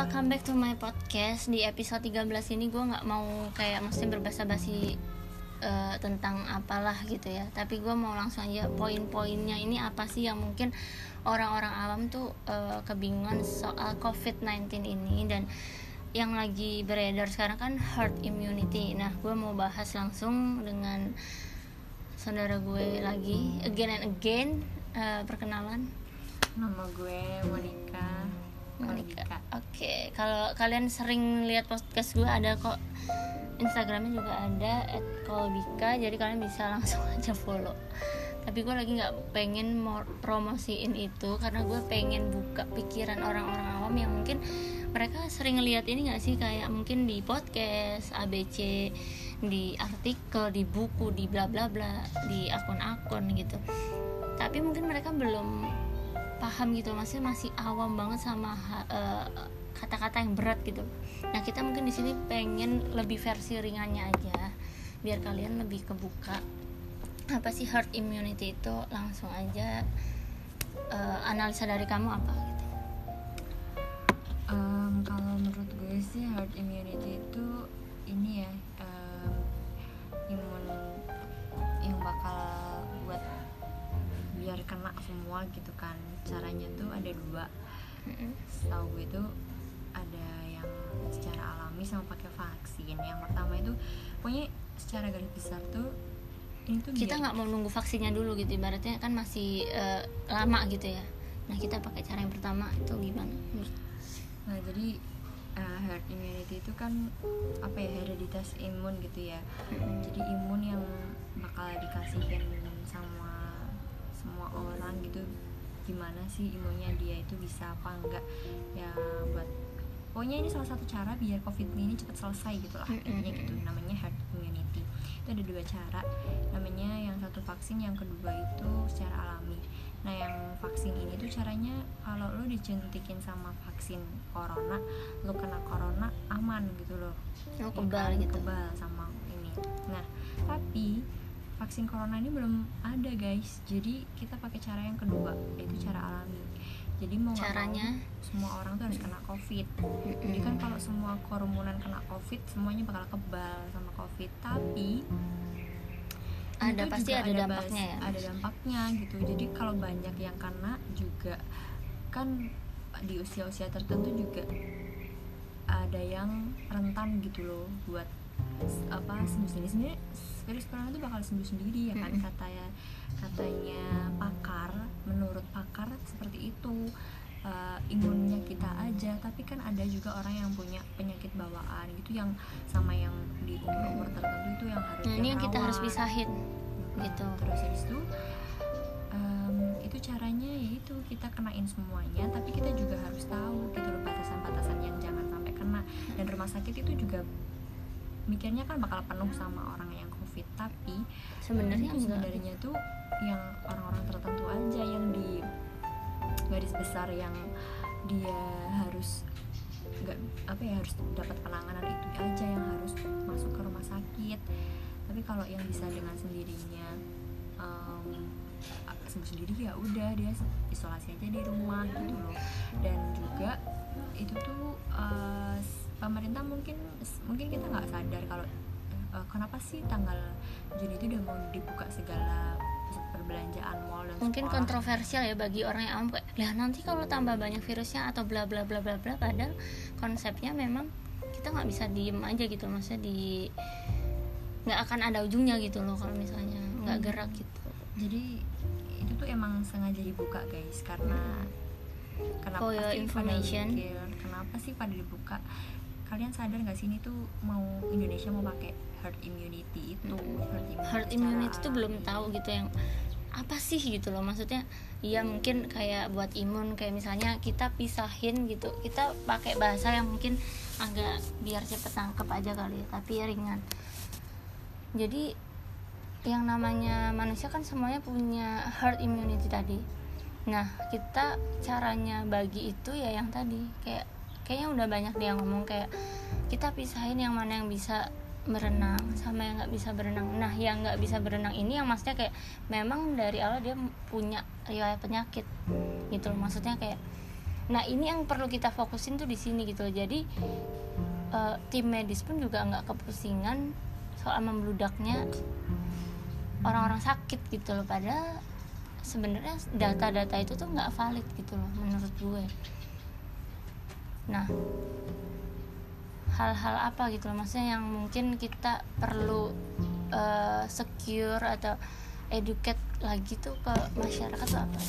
welcome back to my podcast. Di episode 13 ini gue nggak mau kayak maksudnya berbahasa basi uh, tentang apalah gitu ya. Tapi gue mau langsung aja poin-poinnya ini apa sih yang mungkin orang-orang awam tuh uh, kebingungan soal COVID-19 ini Dan yang lagi beredar sekarang kan herd immunity. Nah gue mau bahas langsung dengan saudara gue lagi. Again and again uh, perkenalan. Nama gue Monica Oke, okay. kalau kalian sering lihat podcast gue ada kok Instagramnya juga ada @kolbika, jadi kalian bisa langsung aja follow. Tapi gue lagi nggak pengen promosiin itu karena gue pengen buka pikiran orang-orang awam yang mungkin mereka sering lihat ini nggak sih kayak mungkin di podcast ABC di artikel di buku di bla bla bla di akun-akun gitu tapi mungkin mereka belum paham gitu maksudnya masih awam banget sama kata kata-kata yang berat gitu. Nah kita mungkin di sini pengen lebih versi ringannya aja biar kalian lebih kebuka. Apa sih herd immunity itu? Langsung aja uh, analisa dari kamu apa gitu? Um, kalau menurut gue sih herd immunity itu ini ya um, imun yang bakal biar kena semua gitu kan caranya tuh ada dua. Setahu gue tuh ada yang secara alami sama pakai vaksin. Yang pertama itu pokoknya secara garis besar tuh ini tuh kita nggak mau nunggu vaksinnya dulu gitu. Ibaratnya kan masih uh, lama gitu ya. Nah kita pakai cara yang pertama itu gimana? Nah jadi uh, herd immunity itu kan apa ya hereditas imun gitu ya. Jadi imun yang bakal dikasihin sama semua orang gitu gimana sih imunnya dia itu bisa apa enggak. Ya buat pokoknya ini salah satu cara biar covid ini cepat selesai gitu lah intinya gitu. Namanya herd immunity. Itu ada dua cara. Namanya yang satu vaksin yang kedua itu secara alami. Nah yang vaksin ini tuh caranya kalau lo disuntikin sama vaksin corona lo kena corona aman gitu loh. Lo kebal ya, gitu. Kebal sama ini. Nah tapi vaksin corona ini belum ada guys. Jadi kita pakai cara yang kedua yaitu cara alami. Jadi mau caranya? mau, semua orang tuh harus kena covid. Jadi kan kalau semua kerumunan kena covid semuanya bakal kebal sama covid. Tapi ada pasti ada, ada dampaknya ya? ada dampaknya gitu. Jadi kalau banyak yang kena juga kan di usia-usia tertentu juga ada yang rentan gitu loh buat apa sendiri. Sebenarnya virus corona itu bakal sembuh sendiri ya kan katanya katanya pakar menurut pakar seperti itu. Uh, imunnya kita aja tapi kan ada juga orang yang punya penyakit bawaan gitu yang sama yang di umur umur tertentu itu yang harus nah, ini yang kita harus pisahin gitu. Terus habis itu um, itu caranya yaitu kita kenain semuanya tapi kita juga harus tahu gitu loh batasan-batasan yang jangan sampai kena. Dan rumah sakit itu juga mikirnya kan bakal penuh sama orang yang covid tapi sebenarnya sebenarnya tuh yang orang-orang tertentu aja yang di garis besar yang dia harus nggak apa ya harus dapat penanganan itu aja yang harus masuk ke rumah sakit. Tapi kalau yang bisa dengan sendirinya um, sembuh sendiri ya udah dia isolasi aja di rumah gitu loh. Dan juga itu tuh uh, pemerintah mungkin mungkin kita nggak sadar kalau uh, kenapa sih tanggal Juni itu udah mau dibuka segala perbelanjaan mall dan mungkin sekolah. kontroversial ya bagi orang yang kayak lah nanti kalau tambah banyak virusnya atau bla bla bla bla bla padahal konsepnya memang kita nggak bisa diem aja gitu. Maksudnya di nggak akan ada ujungnya gitu loh kalau misalnya nggak hmm. gerak gitu. Jadi itu tuh emang sengaja dibuka guys karena kenapa For your information. kenapa sih pada dibuka? Kalian sadar nggak sih ini tuh mau Indonesia mau pakai herd immunity itu herd immunity, herd immunity itu belum tahu gitu yang apa sih gitu loh maksudnya iya mungkin kayak buat imun kayak misalnya kita pisahin gitu kita pakai bahasa yang mungkin agak biar cepet tangkep aja kali ya tapi ya ringan. Jadi yang namanya manusia kan semuanya punya herd immunity tadi. Nah kita caranya bagi itu ya yang tadi kayak kayaknya udah banyak dia ngomong kayak kita pisahin yang mana yang bisa berenang sama yang nggak bisa berenang. Nah yang nggak bisa berenang ini yang maksudnya kayak memang dari awal dia punya riwayat penyakit gitu loh. Maksudnya kayak nah ini yang perlu kita fokusin tuh di sini gitu loh. Jadi uh, tim medis pun juga nggak kepusingan soal membludaknya orang-orang sakit gitu loh. Padahal sebenarnya data-data itu tuh nggak valid gitu loh menurut gue. Nah hal-hal apa gitu loh. Maksudnya yang mungkin kita perlu uh, secure atau educate lagi tuh ke masyarakat tuh apa?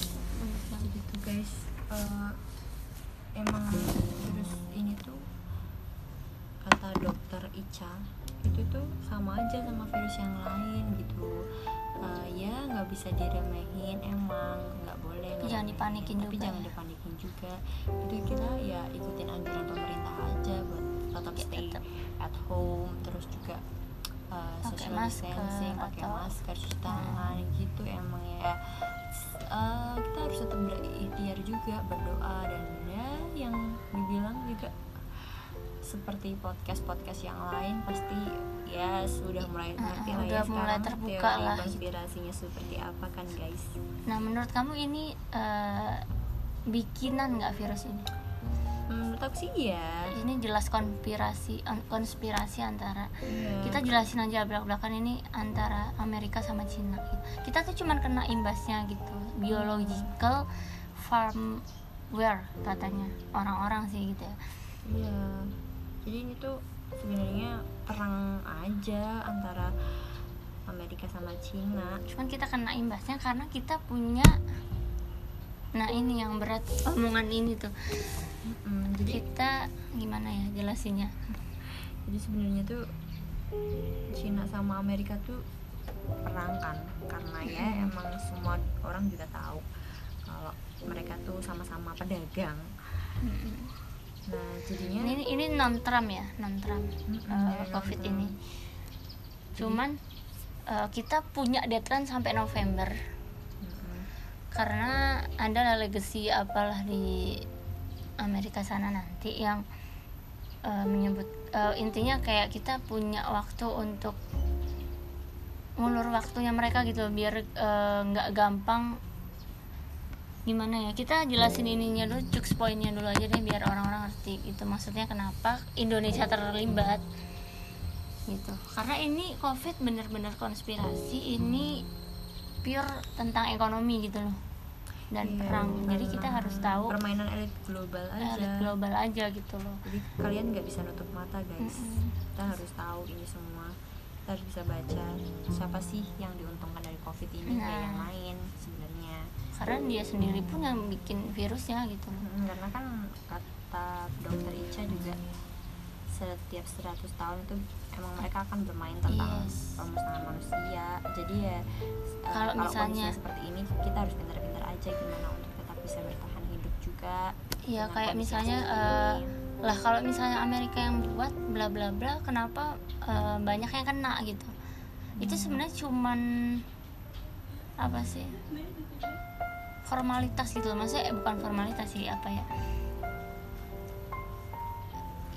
Gitu guys uh, emang virus ini tuh kata dokter Ica itu tuh sama aja sama virus yang lain gitu. Uh, ya nggak bisa diremehin emang nggak boleh jangan dipanikin tapi juga jangan dipanikin juga. Itu kita ya ikutin anjuran pemerintah aja buat tetap ya, stay tetap. at home terus juga uh, social masker distancing pakai atau- masker cuci tangan gitu emang ya uh, kita harus tetap berikhtiar juga berdoa dan ya yang dibilang juga seperti podcast podcast yang lain pasti ya sudah mulai Uh, ngerti lah udah ya mulai sekarang terbuka teori lah. konspirasinya seperti apa kan guys nah menurut kamu ini uh, bikinan nggak virus ini menurut aku sih ya ini jelas konspirasi konspirasi antara Iya. kita jelasin aja belak belakan ini antara Amerika sama Cina kita tuh cuman kena imbasnya gitu biological farmware katanya orang-orang sih gitu ya Iya. Jadi ini tuh sebenarnya perang aja antara Amerika sama Cina. cuman kita kena imbasnya karena kita punya nah ini yang berat omongan ini tuh Mm-mm, jadi kita gimana ya jelasinnya jadi sebenarnya tuh Cina sama Amerika tuh perang kan karena ya emang semua orang juga tahu kalau mereka tuh sama-sama pedagang. Nah, jadinya ini ini non Trump ya non Trump Mm-mm, eh, ya, covid non-Trump. ini cuman eh, kita punya deadline sampai November Mm-mm. karena ada legacy apalah di Amerika sana nanti yang eh, menyebut eh, intinya kayak kita punya waktu untuk ngulur waktunya mereka gitu biar eh, nggak gampang. Gimana ya kita jelasin ininya dulu cuks poinnya dulu aja deh biar orang-orang ngerti gitu maksudnya kenapa Indonesia terlibat gitu. Karena ini covid bener-bener konspirasi ini pure tentang ekonomi gitu loh dan Iya, perang jadi kita harus tahu permainan elit global aja. elit global aja gitu loh Jadi kalian nggak bisa nutup mata guys. Mm-mm. Kita harus tahu ini semua. Kita harus bisa baca siapa sih yang diuntungkan dari covid ini kayak Nah. yang lain sebenarnya. karena dia sendiri pun yang bikin virusnya gitu loh Mm, Karena kan kata dokter Ica juga setiap 100 tahun itu emang mereka akan bermain tentang Yes. pemusnahan manusia. Jadi ya eh, Kalau misalnya- seperti ini kita harus pintar-pintar aja gimana untuk tetap bisa bertahan hidup juga. Iya dengan kayak misalnya ini. lah kalau misalnya Amerika yang buat bla bla bla kenapa eh, banyak yang kena gitu? Itu sebenarnya cuman apa sih? Formalitas gitu loh. Maksudnya eh, bukan formalitas sih apa ya?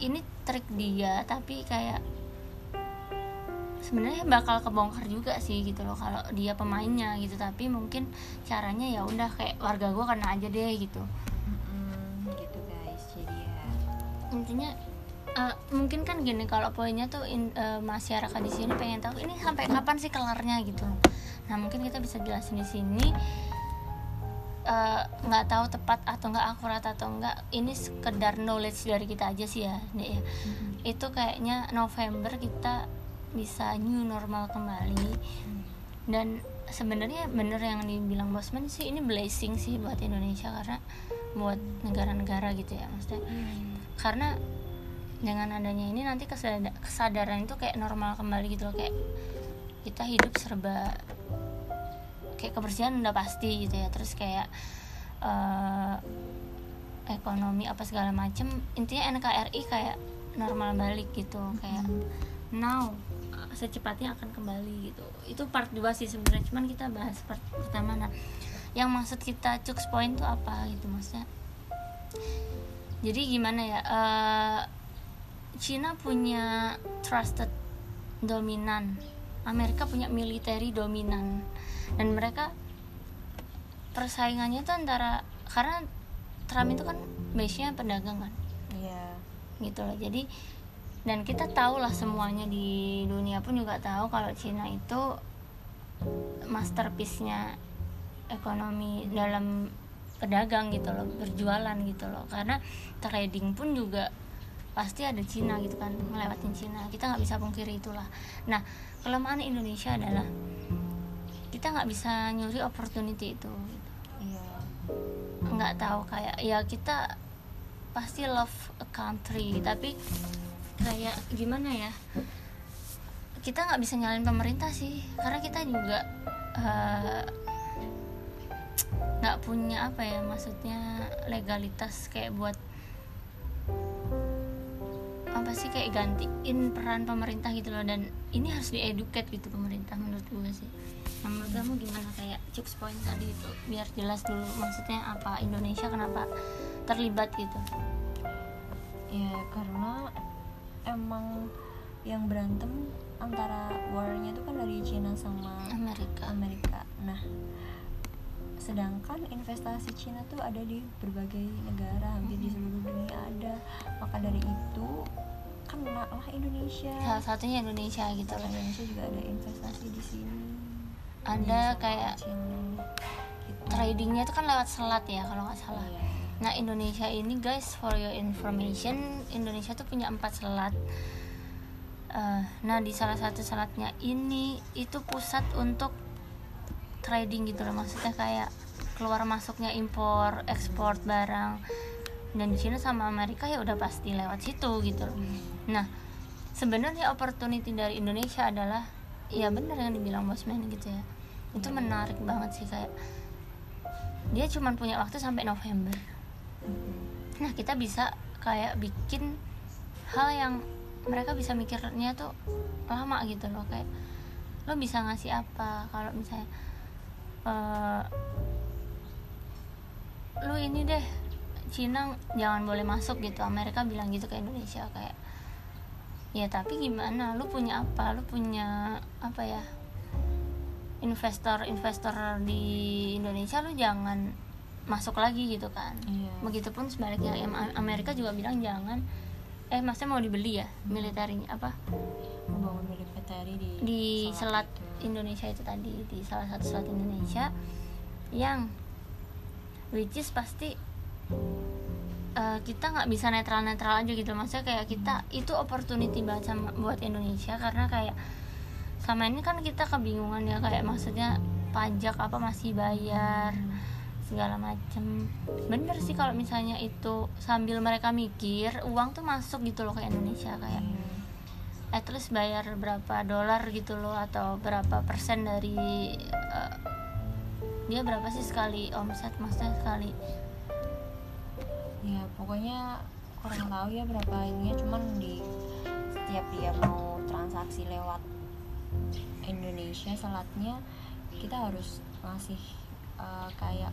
Ini trik dia tapi kayak sebenarnya bakal kebongkar juga sih gitu loh kalau dia pemainnya gitu. Tapi mungkin caranya ya udah kayak warga gue kena aja deh gitu. Mm-mm, gitu guys jadi ya. Intinya eh, mungkin kan gini kalau poinnya tuh in- eh, masyarakat di sini pengen tahu ini sampai kapan sih kelarnya gitu. Nah mungkin kita bisa jelasin di sini eh, nggak tahu tepat atau nggak akurat atau enggak ini sekedar knowledge dari kita aja sih ya ya. Itu kayaknya November kita bisa new normal kembali. Dan sebenarnya bener yang dibilang Bosman sih ini blessing sih buat Indonesia karena buat negara-negara gitu ya maksudnya. Karena dengan adanya ini nanti kesada- kesadaran itu kayak normal kembali gitu loh kayak kita hidup serba kayak kebersihan udah pasti gitu ya. Terus kayak eh, ekonomi apa segala macem intinya NKRI kayak normal balik gitu kayak now. uh, secepatnya akan kembali gitu. Itu part 2 sih sebenarnya cuman kita bahas part pertama. Nah yang maksud kita cuks point tuh apa gitu maksudnya? Jadi gimana ya eh, Cina punya trusted dominan Amerika punya military dominan dan mereka persaingannya tuh antara karena Trump itu kan base nya pedagang kan? Iya. Gitu loh. Jadi dan kita tahu lah semuanya di dunia pun juga tahu kalau Cina itu masterpiece-nya ekonomi dalam pedagang gitu loh berjualan gitu loh. Karena trading pun juga pasti ada Cina gitu kan ngelewatin Cina. Kita nggak bisa pungkiri itulah. Nah kelemahan Indonesia adalah kita nggak bisa nyuri opportunity itu gitu. iya. Nggak tahu kayak ya kita pasti love a country tapi kayak gimana ya? Kita nggak bisa nyalain pemerintah sih karena kita juga eh, nggak punya apa ya maksudnya legalitas kayak buat apa sih kayak gantiin peran pemerintah gitu loh. Dan ini harus dieduket gitu pemerintah menurut gue sih. Nah, menurut kamu gimana kayak Cux point tadi itu? Biar jelas dulu maksudnya apa Indonesia kenapa terlibat gitu? Ya karena emang yang berantem antara warnya itu kan dari Cina sama Amerika. Amerika. Nah sedangkan investasi Cina tuh ada di berbagai negara hampir di seluruh dunia ada. Maka dari itu kena lah Indonesia. Salah satunya Indonesia gitu Kalau loh Indonesia juga ada investasi di sini. Ada kayak Cina gitu. tradingnya itu kan lewat selat ya kalau nggak salah. Iya. Nah Indonesia ini guys for your information Indonesia tuh punya empat selat. Eh, Nah di salah satu selatnya ini itu pusat untuk trading gitu loh. Maksudnya kayak keluar masuknya impor ekspor barang. Dan di Cina sama Amerika ya udah pasti lewat situ gitu loh. Nah sebenarnya opportunity dari Indonesia adalah ya benar yang dibilang bosman gitu ya. Itu menarik banget sih kayak dia cuma punya waktu sampai November nah kita bisa kayak bikin hal yang mereka bisa mikirnya tuh lama gitu loh. Kayak lo bisa ngasih apa? Kalau misalnya eh, lo ini deh Cina jangan boleh masuk gitu. Amerika bilang gitu ke Indonesia kayak ya tapi gimana? Lu punya apa? Lu punya apa ya investor-investor di Indonesia lu jangan masuk lagi gitu kan Iya. begitupun sebaliknya Amerika juga bilang jangan eh maksudnya mau dibeli ya militernya apa membangun militer di di selat itu. Indonesia itu tadi di salah satu selat Indonesia yang which is pasti eh, kita nggak bisa netral netral aja gitu maksudnya kayak kita itu opportunity banget sama buat Indonesia karena kayak sama ini kan kita kebingungan ya kayak maksudnya pajak apa masih bayar segala macem bener sih kalau misalnya itu sambil mereka mikir uang tuh masuk gitu loh ke Indonesia kayak Iya. at least bayar berapa dolar gitu loh atau berapa persen dari eh, dia berapa sih sekali omset maksudnya sekali ya pokoknya kurang tahu ya berapa ininya cuman di setiap dia mau transaksi lewat Indonesia selatnya kita harus ngasih eh, kayak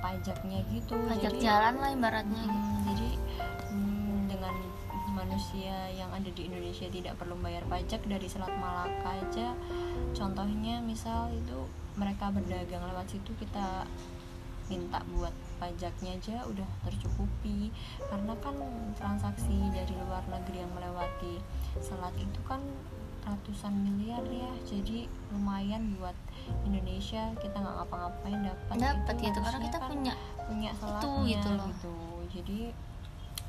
pajaknya gitu pajak Jadi- jalan lah ibaratnya gitu. Hmm, jadi hmm, dengan manusia yang ada di Indonesia tidak perlu bayar pajak dari Selat Malaka aja contohnya misal itu mereka berdagang lewat situ kita minta buat pajaknya aja udah tercukupi karena kan transaksi dari luar negeri yang melewati selat itu kan ratusan miliar ya. Jadi lumayan buat Indonesia. Kita nggak ngapa-ngapain dapat dapat itu gitu. Karena harusnya kita kan punya punya selatnya gitu gitu, loh. jadi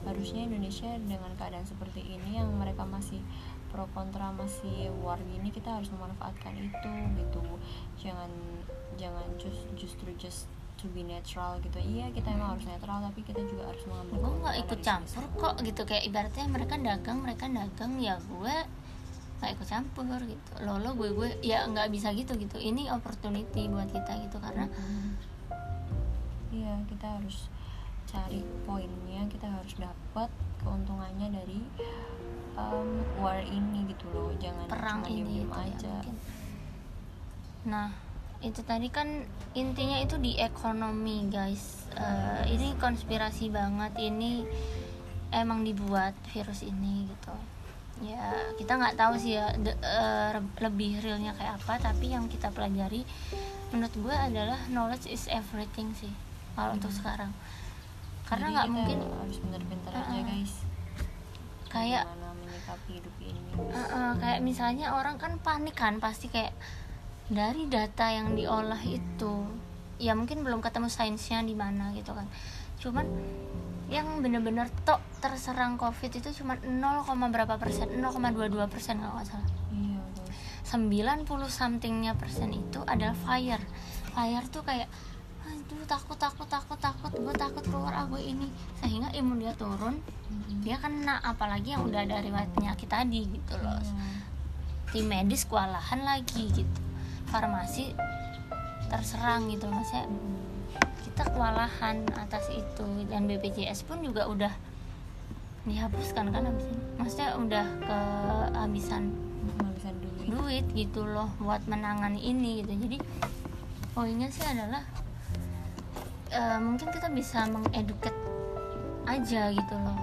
harusnya Indonesia dengan keadaan seperti ini yang mereka masih pro kontra masih war gini kita harus memanfaatkan itu gitu. Jangan jangan just justru just to be netral gitu. Iya kita emang harus netral tapi kita juga harus mengambil gue nggak ikut campur kok gitu. Kayak ibaratnya mereka dagang mereka dagang ya gue nggak ikut campur gitu. Lo lo gue gue ya nggak bisa gitu gitu. Ini opportunity buat kita gitu karena Hmm. iya kita harus cari poinnya kita harus dapat keuntungannya dari um, war ini gitu loh. Jangan perang cuma ini gitu ya aja. mungkin. nah itu tadi kan intinya itu di ekonomi guys. Eh, ini konspirasi banget. Ini emang dibuat virus ini gitu ya kita nggak tahu sih ya de- re- lebih realnya kayak apa tapi yang kita pelajari menurut gue adalah knowledge is everything sih kalau untuk sekarang. Karena nggak mungkin harus bener-bener aja Uh-uh. guys. Kayak menyikapi hidup ini Uh, uh, kayak misalnya orang kan panik kan pasti kayak dari data yang diolah itu ya mungkin belum ketemu sainsnya di mana gitu kan. Cuman yang bener-bener tok terserang covid itu cuma 0, berapa persen 0,22 persen kalau nggak salah. Iya guys 90 somethingnya persen itu adalah fire. Fire tuh kayak aduh takut takut takut takut gue takut keluar aku ini. Sehingga imun dia turun dia kena apalagi yang udah ada riwayat penyakit tadi gitu loh. Iya. tim medis kewalahan lagi gitu. Farmasi terserang gitu maksudnya kita kewalahan atas itu. Dan BPJS pun juga udah dihapuskan kan habis ini. Maksudnya udah kehabisan kehabisan duit. duit gitu loh buat menangani ini gitu. Jadi poinnya sih adalah eh, mungkin kita bisa mengeduket aja gitu loh.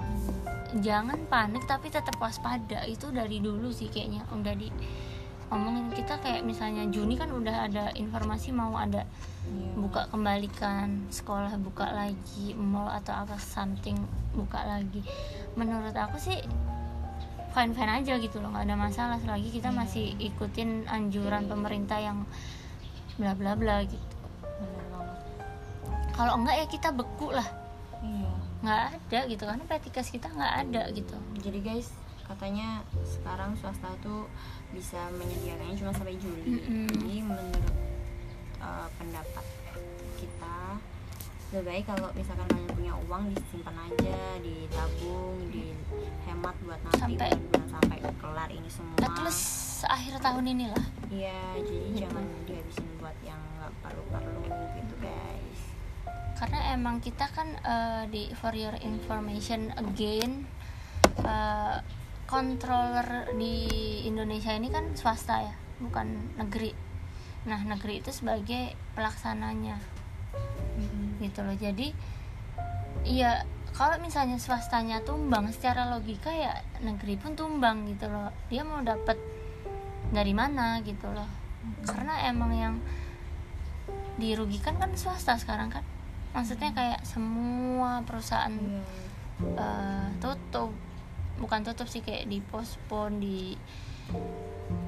Jangan panik tapi tetap waspada. Itu dari dulu sih kayaknya. Udah di ngomongin kita kayak misalnya Juni kan udah ada informasi mau ada Iya. buka kembali kan sekolah buka lagi mall atau apa something buka lagi. Menurut aku sih fine fine aja gitu loh nggak ada masalah. Selagi kita masih ikutin anjuran pemerintah yang bla bla bla gitu. Kalau enggak ya kita beku lah. Iya. Nggak ada gitu karena petikes kita nggak ada gitu. Jadi guys katanya sekarang swasta tuh bisa menyediakannya cuma sampai Juli. Mm-mm. jadi menurut uh, pendapat kita lebih baik kalau misalkan kalian punya uang disimpan aja ditabung dihemat buat nanti Sampai- bulan-bulan sampai kelar ini semua. Least akhir tahun inilah. Iya jadi jangan dihabisin buat yang nggak perlu-perlu gitu guys. Karena emang kita kan eh, di for your information again eh, controller di Indonesia ini kan swasta ya bukan negeri. Nah negeri itu sebagai pelaksananya. Gitu loh. Jadi iya kalau misalnya swastanya tumbang secara logika ya negeri pun tumbang gitu loh. Dia mau dapat dari mana gitu loh. Karena emang yang dirugikan kan swasta sekarang kan. Maksudnya kayak semua perusahaan Iya. eh, tutup bukan tutup sih kayak dipospon di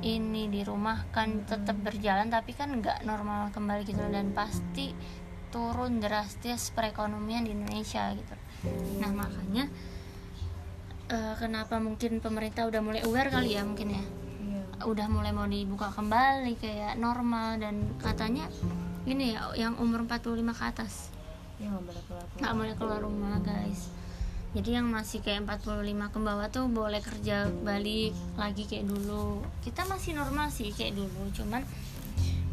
ini dirumahkan tetap berjalan tapi kan nggak normal kembali gitu dan pasti turun drastis perekonomian di Indonesia gitu. Nah makanya eh, kenapa mungkin pemerintah udah mulai aware kali ya mungkin ya? Iya. udah mulai mau dibuka kembali kayak normal dan katanya ini ya yang umur 45 ke atas. Iya, nggak boleh keluar boleh keluar rumah guys jadi yang masih kayak 45 ke bawah tuh boleh kerja balik lagi kayak dulu. Kita masih normal sih kayak dulu cuman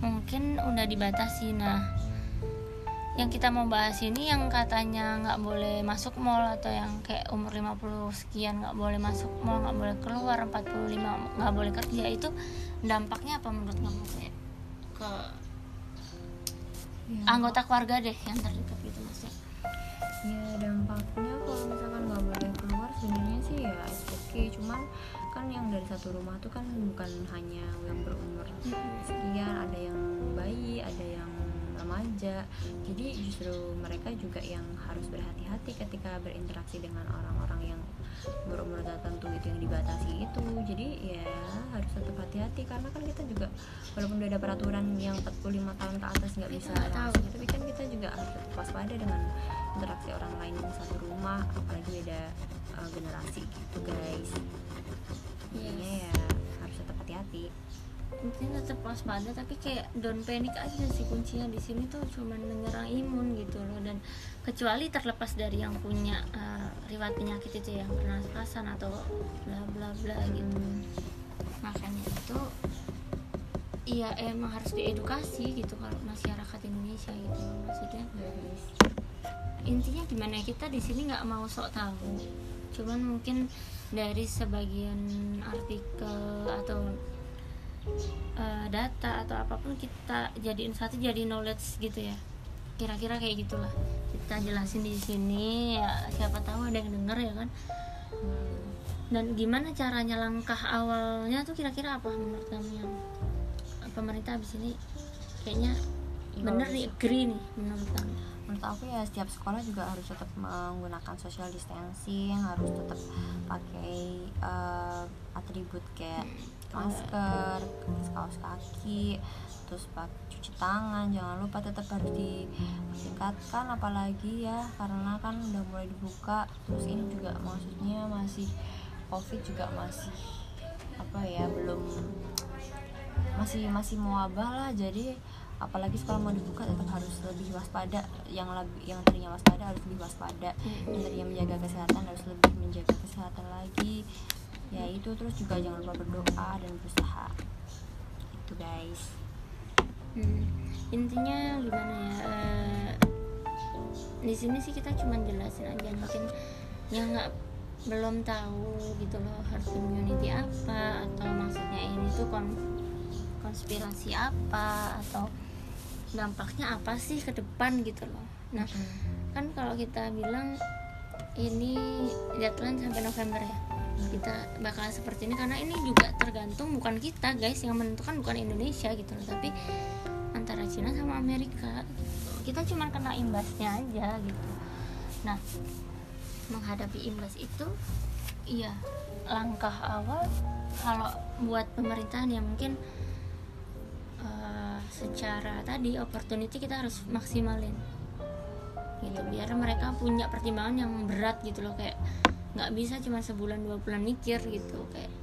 mungkin udah dibatasi. Nah yang kita mau bahas ini yang katanya nggak boleh masuk mall atau yang kayak umur 50 sekian nggak boleh masuk mall nggak boleh keluar 45 nggak boleh kerja itu dampaknya apa menurut kamu? Kayak ke Iya. anggota keluarga deh yang terdekat ya dampaknya kalau misalkan nggak boleh keluar sebenarnya sih ya it's okay. Cuman kan yang dari satu rumah tuh kan bukan hanya yang berumur sekian ada yang bayi ada yang remaja. Jadi justru mereka juga yang harus berhati-hati ketika berinteraksi dengan orang-orang yang berumur tertentu itu yang dibatasi itu. Jadi ya harus tetap hati-hati karena kan kita juga walaupun udah ada peraturan yang 45 tahun ke atas nggak bisa tahu. langsung tapi kan kita juga harus tetap waspada dengan interaksi orang lain di satu rumah apalagi beda uh, generasi gitu guys. Jadinya ya harus tetap hati-hati. Mungkin tetap waspada tapi kayak don't panic aja sih kuncinya di sini tuh cuman menyerang imun gitu loh. Dan kecuali terlepas dari yang punya uh, riwayat penyakit itu yang pernapasan atau bla bla bla gitu. Makanya itu iya emang harus diedukasi gitu kalau masyarakat Indonesia gitu maksudnya. Ya guys intinya gimana kita di sini nggak mau sok tahu. Cuman mungkin dari sebagian artikel atau eh, data atau apa pun kita jadiin satu jadi knowledge gitu ya. Kira-kira kayak gitulah. Kita jelasin di sini ya siapa tahu ada yang denger ya kan. Dan gimana caranya langkah awalnya tuh kira-kira apa menurut kamu yang pemerintah abis ini kayaknya Nggak bener nih agree nih menurut kamu menurut aku ya setiap sekolah juga harus tetap menggunakan social distancing harus tetap pakai uh, atribut kayak masker kaos kaki terus pakai cuci tangan jangan lupa tetap harus ditingkatkan apalagi ya karena kan udah mulai dibuka terus ini juga maksudnya masih covid juga masih apa ya belum masih masih mewabah lah jadi apalagi sekolah mau dibuka tetap harus lebih waspada. Yang lebih yang tadinya waspada harus lebih waspada. Yang tadinya menjaga kesehatan harus lebih menjaga kesehatan lagi. Ya itu terus juga jangan lupa berdoa dan berusaha. Itu guys. Hmm, intinya gimana ya uh, di sini sih kita cuma jelasin aja. Mungkin yang nggak belum tahu gitu loh herd immunity apa atau maksudnya ini tuh kon konspirasi apa atau dampaknya apa sih ke depan gitu loh nah hmm. kan kalau kita bilang ini deadline sampai November ya kita bakal seperti ini karena ini juga tergantung bukan kita guys yang menentukan bukan Indonesia gitu loh tapi antara Cina sama Amerika gitu. kita cuma kena imbasnya aja gitu nah menghadapi imbas itu iya langkah awal kalau buat pemerintahan ya mungkin secara tadi opportunity kita harus maksimalin. Gitu biar mereka punya pertimbangan yang berat gitu loh kayak nggak bisa cuma sebulan dua bulan mikir gitu kayak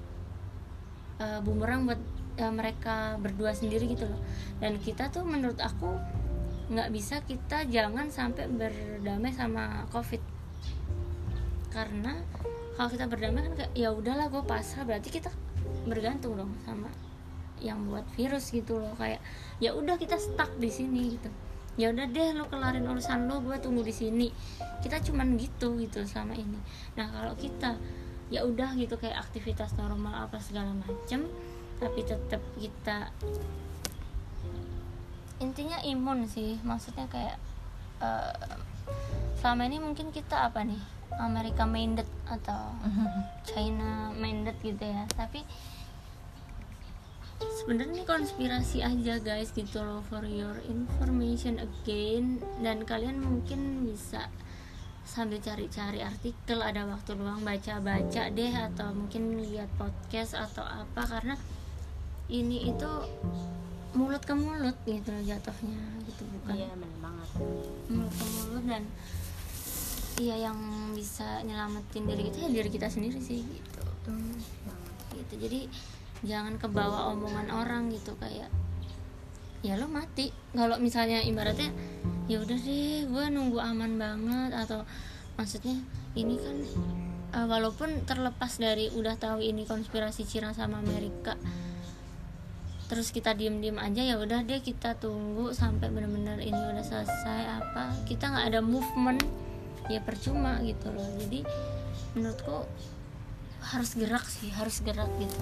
uh, bumerang buat uh, mereka berdua sendiri gitu loh. Dan kita tuh menurut aku nggak bisa kita jangan sampai berdamai sama covid. Karena kalau kita berdamai kan kayak ya udahlah gue pasrah. Berarti kita bergantung dong sama yang buat virus gitu loh kayak ya udah kita stuck di sini gitu. Ya udah deh lo kelarin urusan lo gue tunggu di sini. Kita cuman gitu gitu selama ini. Nah kalau kita ya udah gitu kayak aktivitas normal apa segala macem tapi tetap kita intinya imun sih. Maksudnya kayak uh, selama ini mungkin kita apa nih? Amerika minded atau China minded gitu ya. Tapi sebenarnya ini konspirasi aja guys gitu loh for your information again. Dan kalian mungkin bisa sambil cari-cari artikel ada waktu luang baca-baca deh atau mungkin lihat podcast atau apa karena ini itu mulut ke mulut gitu loh jatuhnya gitu bukan? Iya benar banget. Mulut ke mulut dan iya yang bisa nyelamatin diri kita ya diri kita sendiri sih gitu. Hmm. gitu jadi jangan kebawa omongan orang gitu kayak ya lo mati. Kalau misalnya ibaratnya ya udah deh gue nunggu aman banget atau maksudnya ini kan uh, walaupun terlepas dari udah tahu ini konspirasi Cina sama Amerika terus kita diem diem aja ya udah deh kita tunggu sampai benar-benar ini udah selesai apa kita nggak ada movement ya percuma gitu loh. Jadi menurutku harus gerak sih harus gerak gitu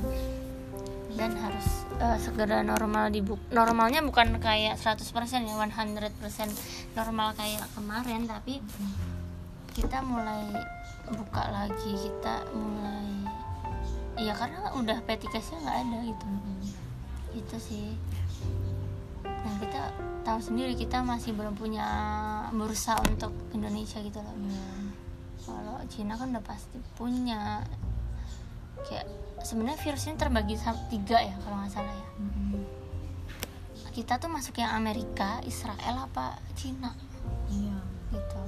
dan harus uh, segera normal dibuka normalnya bukan kayak 100% ya 100% normal kayak kemarin tapi kita mulai buka lagi kita mulai ya karena udah petikasnya nggak ada gitu. Itu sih. Nah kita tahu sendiri kita masih belum punya bursa untuk Indonesia gitu loh. Hmm. kalau Cina kan udah pasti punya kayak sebenarnya virus ini terbagi tiga ya kalau nggak salah ya. Mm-hmm. kita tuh masuk yang Amerika Israel apa Cina? Iya. Gitu.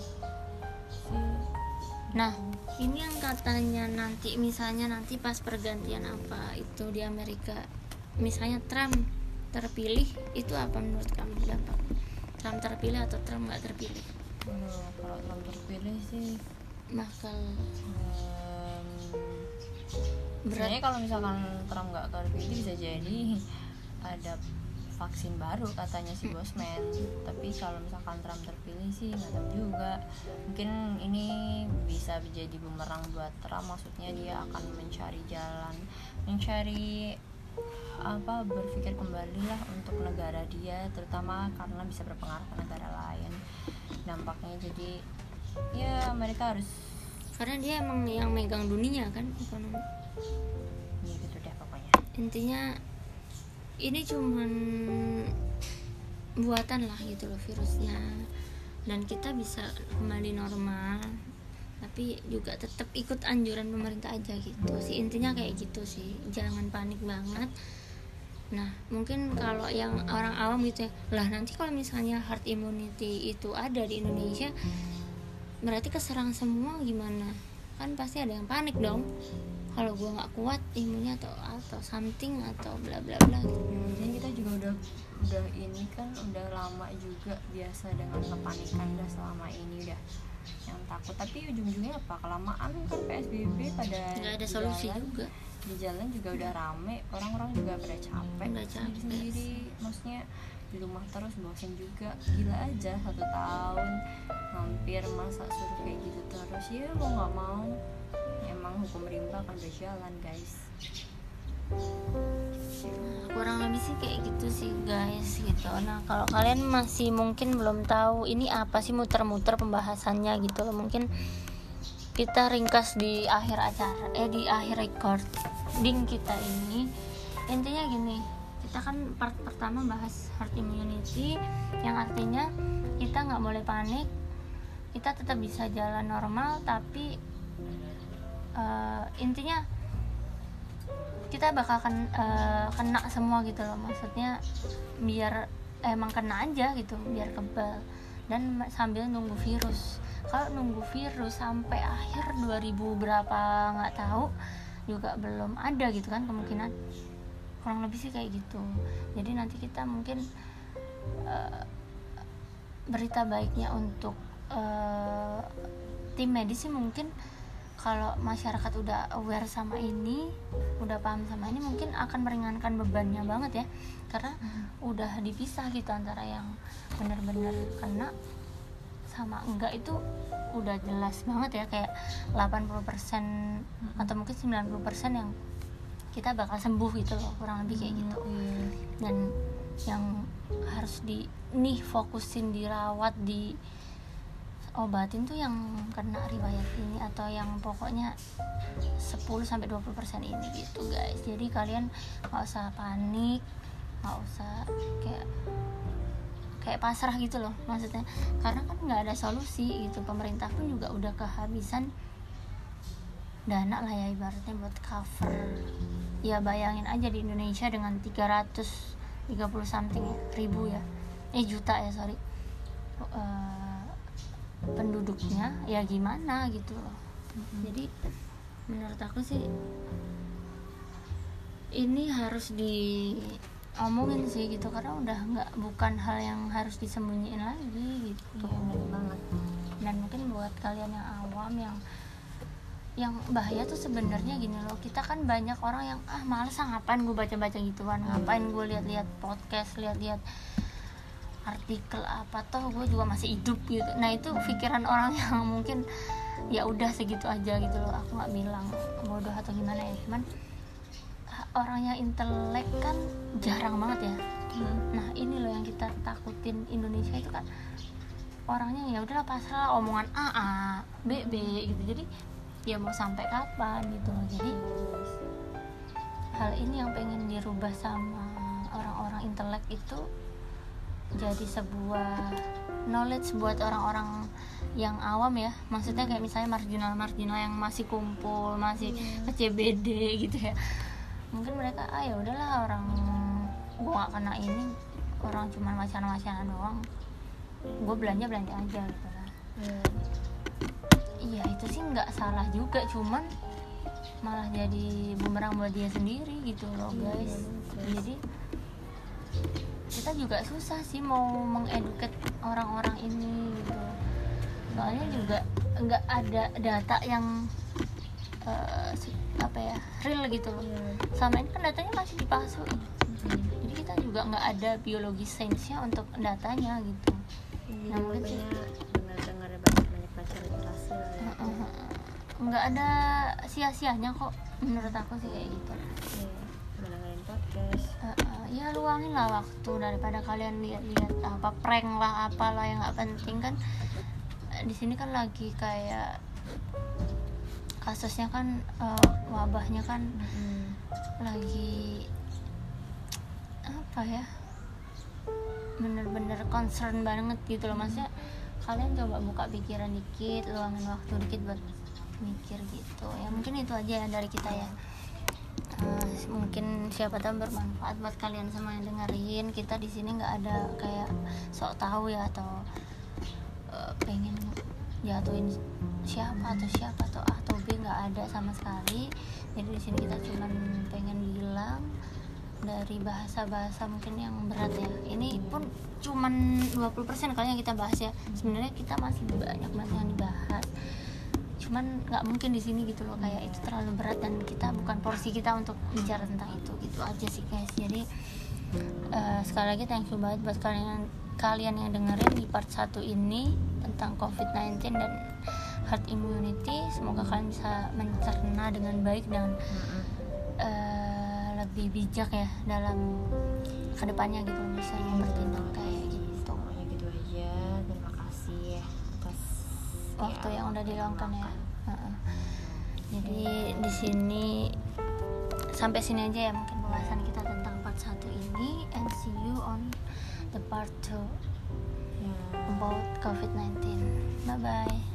Nah ini yang katanya nanti misalnya nanti pas pergantian apa itu di Amerika misalnya Trump terpilih itu apa menurut kamu dampak? Trump terpilih atau Trump nggak terpilih? Kalau Trump terpilih sih bakal sebenarnya kalau misalkan Trump nggak terpilih bisa jadi ada vaksin baru katanya si Bosman. Tapi kalau misalkan Trump terpilih sih nggak tahu juga. Mungkin ini bisa menjadi bumerang buat Trump maksudnya dia akan mencari jalan mencari apa berpikir kembali lah untuk negara dia terutama karena bisa berpengaruh ke negara lain. Dampaknya jadi ya mereka harus karena dia emang yang megang dunia kan ekonomi. Ya gitu deh pokoknya. Intinya ini cuman buatan lah gitu loh virusnya. Dan kita bisa kembali normal tapi juga tetap ikut anjuran pemerintah aja gitu. Sih intinya kayak gitu sih. Jangan panik banget. Nah mungkin kalau yang orang awam gitu ya lah nanti kalau misalnya herd immunity itu ada di Indonesia berarti keserang semua gimana? Kan pasti ada yang panik dong. Kalau gue nggak kuat imunnya atau atau something atau bla bla bla gitu. Hmm, jadi kita juga udah udah ini kan udah lama juga biasa dengan kepanikan udah selama ini udah yang takut. Tapi ujung-ujungnya apa? Kelamaan kan psbb pada nggak ada solusi jalan, juga. Di jalan juga udah rame orang-orang juga pada capek capek. sendiri maksudnya di rumah terus bosen juga. Gila aja satu tahun hampir masa suruh kayak gitu terus. Ya mau nggak mau. Emang hukum rimba kan berjalan guys. Kurang lebih sih kayak gitu sih guys gitu. Nah kalau kalian masih mungkin belum tahu ini apa sih muter-muter pembahasannya gitu loh. Mungkin kita ringkas di akhir acara eh di akhir recording kita ini. Intinya gini kita kan part pertama bahas herd immunity yang artinya kita nggak boleh panik kita tetap bisa jalan normal tapi eh, intinya kita bakal ken- eh, kena semua gitu loh. Maksudnya biar emang kena aja gitu biar kebal. Dan sambil nunggu virus. Kalau nunggu virus sampai akhir 2000 berapa nggak tahu juga belum ada gitu kan kemungkinan kurang lebih sih kayak gitu. Jadi nanti kita mungkin eh, berita baiknya untuk eh, tim medis sih mungkin kalau masyarakat udah aware sama ini udah paham sama ini mungkin akan meringankan bebannya banget ya. Karena udah dipisah gitu antara yang benar-benar kena sama enggak itu udah jelas banget ya kayak 80% atau mungkin 90% yang kita bakal sembuh gitu loh kurang lebih kayak gitu Iya. dan yang harus di nih fokusin dirawat di obatin tuh yang kena riwayat ini atau yang pokoknya 10 sampai 20% ini gitu guys. Jadi kalian nggak usah panik, nggak usah kayak kayak pasrah gitu loh maksudnya karena kan nggak ada solusi gitu pemerintah pun juga udah kehabisan dana lah ya ibaratnya buat cover ya bayangin aja di Indonesia dengan 330 something ya, ribu ya. Eh juta ya sorry. Eh, penduduknya ya gimana gitu loh. Jadi menurut aku sih ini harus diomongin sih gitu karena udah nggak bukan hal yang harus disembunyiin lagi gitu. Bener banget. Dan mungkin buat kalian yang awam yang yang bahaya tuh sebenarnya gini loh. Kita kan banyak orang yang ah males ah ngapain gue baca-baca gituan ngapain gue lihat-lihat podcast lihat-lihat artikel apa toh gue juga masih hidup gitu. Nah itu pikiran orang yang mungkin ya udah segitu aja gitu loh. Aku nggak bilang bodoh atau gimana ya cuman ah, orang yang intelek kan jarang banget ya. Nah ini loh yang kita takutin Indonesia itu kan orangnya ya udahlah pasrah omongan A A B B gitu. Jadi ya mau sampai kapan gitu loh. Jadi hal ini yang pengen dirubah sama orang-orang intelek itu jadi sebuah knowledge buat orang-orang yang awam ya. Maksudnya kayak misalnya marginal-marginal yang masih kumpul masih ke CBD gitu ya. Mungkin mereka ah ya udahlah orang gua gak kena ini orang cuma wacana-wacana doang. Gue belanja belanja aja gitu lah. Iya. Iya itu sih nggak salah juga cuman malah jadi bumerang buat dia sendiri gitu loh guys. jadi kita juga susah sih mau mengeduket orang-orang ini gitu. Soalnya juga nggak ada data yang si- apa ya real gitu loh. Sama ini kan datanya masih dipalsuin jadi kita juga nggak ada biologi sainsnya untuk datanya gitu. Iya, Nah, mungkin sih- makanya dengar-dengar banyak banyak pacar berhasil ya. nggak ada sia-sianya kok menurut aku sih kayak gitu Iya, dengerin podcast. Ya luangin lah waktu daripada kalian lihat-lihat apa prank lah apalah yang nggak penting kan Eh, di sini kan lagi kayak kasusnya kan eh, wabahnya kan Mm-mm. lagi apa ya bener-bener concern banget gitu loh maksudnya kalian coba buka pikiran dikit luangin waktu dikit buat mikir gitu. Ya mungkin itu aja ya dari kita ya. Uh, mungkin siapa tahu bermanfaat buat kalian semua yang dengerin. Kita di sini nggak ada kayak sok tahu ya atau uh, pengen jatuhin siapa atau siapa atau A atau B nggak ada sama sekali. Jadi di sini kita cuma pengen dari bahasa-bahasa mungkin yang berat ya. Ini pun cuman 20% kali yang kita bahas ya. Sebenarnya kita masih banyak banget yang dibahas. Cuman nggak mungkin di sini gitu loh kayak itu terlalu berat dan kita bukan porsi kita untuk bicara tentang itu gitu aja sih guys. Jadi uh, sekali lagi thank you banget buat kalian kalian yang dengerin di part 1 ini tentang COVID-19 dan herd immunity. Semoga kalian bisa mencerna dengan baik dan uh, lebih bijak ya dalam ke depannya gitu misalnya bertindak kayak gitu. Gitu aja. Terima kasih atas waktu ya, yang udah diluangkan ya. jadi di sini sampai sini aja ya mungkin pembahasan kita tentang part 1 ini. And see you on the part 2 yeah. about COVID-19 bye bye